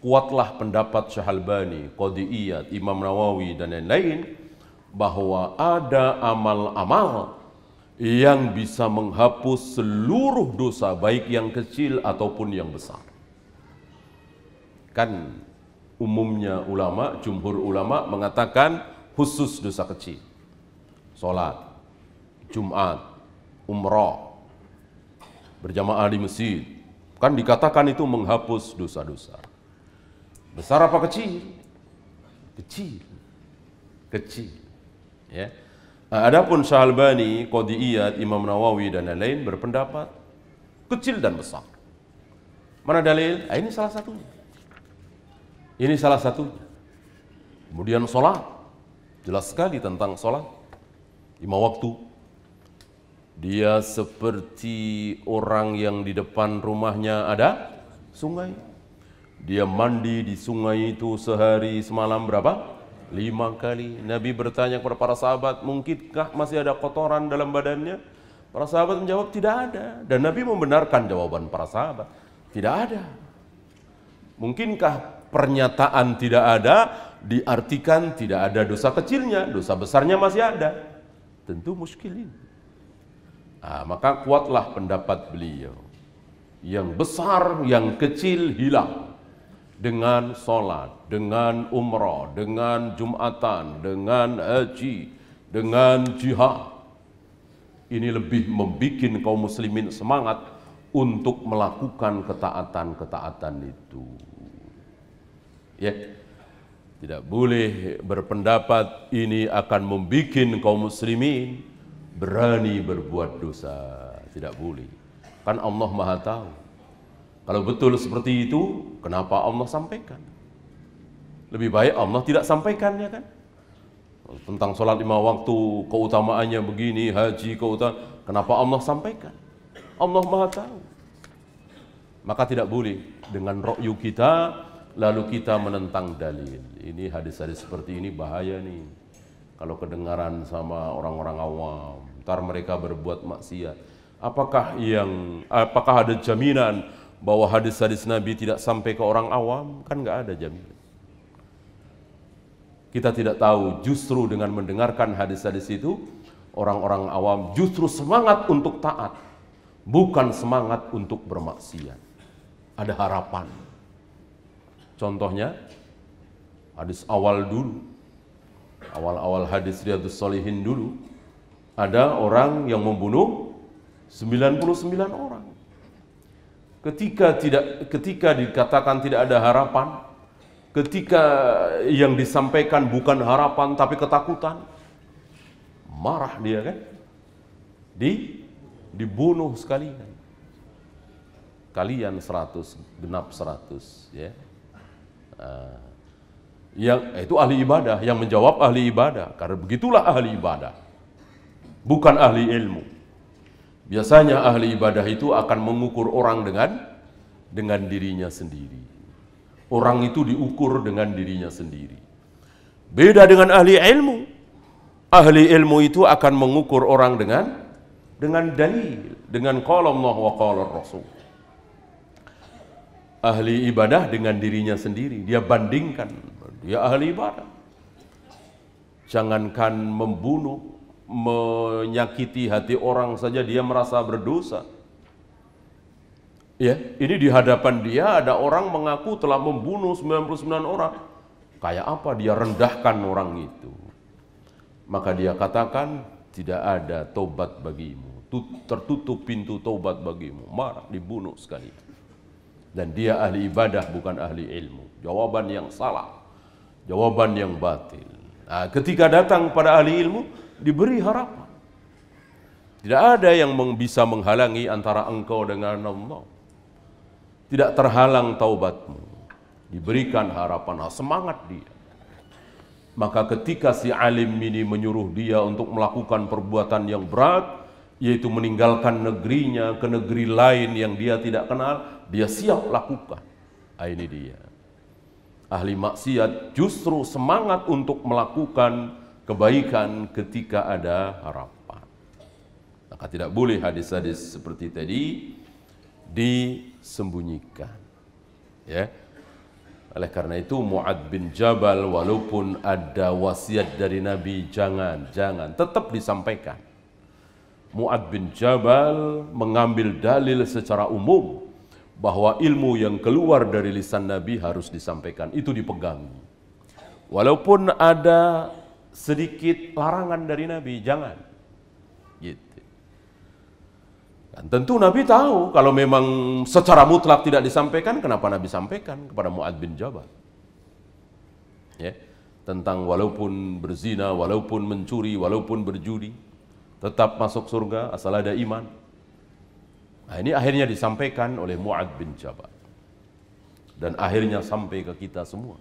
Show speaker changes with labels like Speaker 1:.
Speaker 1: kuatlah pendapat Syahalbani, Qadi'iyat, Imam Nawawi dan lain-lain bahwa ada amal-amal yang bisa menghapus seluruh dosa baik yang kecil ataupun yang besar. Kan umumnya ulama, jumhur ulama mengatakan khusus dosa kecil. Salat, Jumat, umrah, berjamaah di masjid. Kan dikatakan itu menghapus dosa-dosa. Besar apa kecil? Kecil. Kecil. Ya. Nah, adapun Syahalbani, Qadi'iyat, Imam Nawawi dan lain-lain berpendapat kecil dan besar. Mana dalil? Nah, ini salah satunya. Ini salah satunya. Kemudian sholat. Jelas sekali tentang sholat. Lima waktu. Dia seperti orang yang di depan rumahnya ada sungai. Dia mandi di sungai itu sehari semalam berapa? Lima kali. Nabi bertanya kepada para sahabat, mungkinkah masih ada kotoran dalam badannya? Para sahabat menjawab, tidak ada. Dan Nabi membenarkan jawaban para sahabat. Tidak ada. Mungkinkah pernyataan tidak ada diartikan tidak ada dosa kecilnya, dosa besarnya masih ada? Tentu muskilin. Nah, maka kuatlah pendapat beliau. Yang besar, yang kecil hilang dengan sholat, dengan umrah, dengan jumatan, dengan haji, dengan jihad. Ini lebih membuat kaum muslimin semangat untuk melakukan ketaatan-ketaatan itu. Ya, tidak boleh berpendapat ini akan membuat kaum muslimin berani berbuat dosa. Tidak boleh. Kan Allah Maha tahu. Kalau betul seperti itu, kenapa Allah sampaikan? Lebih baik Allah tidak sampaikannya kan? Tentang sholat lima waktu, keutamaannya begini, haji, keutamaan. Kenapa Allah sampaikan? Allah maha tahu. Maka tidak boleh dengan rokyu kita, lalu kita menentang dalil. Ini hadis-hadis seperti ini bahaya nih. Kalau kedengaran sama orang-orang awam, ntar mereka berbuat maksiat. Apakah yang, apakah ada jaminan bahwa hadis-hadis Nabi tidak sampai ke orang awam kan nggak ada jaminan. Kita tidak tahu justru dengan mendengarkan hadis-hadis itu orang-orang awam justru semangat untuk taat bukan semangat untuk bermaksiat. Ada harapan. Contohnya hadis awal dulu. Awal-awal hadis Riyadus Solihin dulu ada orang yang membunuh 99 orang Ketika tidak ketika dikatakan tidak ada harapan, ketika yang disampaikan bukan harapan tapi ketakutan, marah dia kan? Di dibunuh sekalian. Kalian seratus genap seratus ya. Uh, yang itu ahli ibadah yang menjawab ahli ibadah karena begitulah ahli ibadah bukan ahli ilmu Biasanya ahli ibadah itu akan mengukur orang dengan dengan dirinya sendiri. Orang itu diukur dengan dirinya sendiri. Beda dengan ahli ilmu. Ahli ilmu itu akan mengukur orang dengan dengan dalil, dengan qala Allah wa qala Rasul. Ahli ibadah dengan dirinya sendiri, dia bandingkan, dia ahli ibadah. Jangankan membunuh, menyakiti hati orang saja dia merasa berdosa. Ya, ini di hadapan dia ada orang mengaku telah membunuh 99 orang. Kayak apa dia rendahkan orang itu? Maka dia katakan tidak ada tobat bagimu. Tertutup pintu tobat bagimu. Marah, dibunuh sekali. Dan dia ahli ibadah bukan ahli ilmu. Jawaban yang salah. Jawaban yang batil. Nah, ketika datang pada ahli ilmu, diberi harapan. Tidak ada yang bisa menghalangi antara engkau dengan Allah. Tidak terhalang taubatmu. Diberikan harapan, semangat dia. Maka ketika si alim ini menyuruh dia untuk melakukan perbuatan yang berat, yaitu meninggalkan negerinya ke negeri lain yang dia tidak kenal, dia siap lakukan. Nah, ini dia. Ahli maksiat justru semangat untuk melakukan kebaikan ketika ada harapan. Maka tidak boleh hadis-hadis seperti tadi disembunyikan. Ya. Oleh karena itu Mu'ad bin Jabal walaupun ada wasiat dari Nabi jangan, jangan, tetap disampaikan. Mu'ad bin Jabal mengambil dalil secara umum bahwa ilmu yang keluar dari lisan Nabi harus disampaikan, itu dipegang. Walaupun ada sedikit larangan dari Nabi, jangan. Gitu. Dan tentu Nabi tahu kalau memang secara mutlak tidak disampaikan, kenapa Nabi sampaikan kepada Mu'ad bin Jabal. Ya, tentang walaupun berzina, walaupun mencuri, walaupun berjudi, tetap masuk surga asal ada iman. Nah, ini akhirnya disampaikan oleh Mu'ad bin Jabal. Dan akhirnya sampai ke kita semua.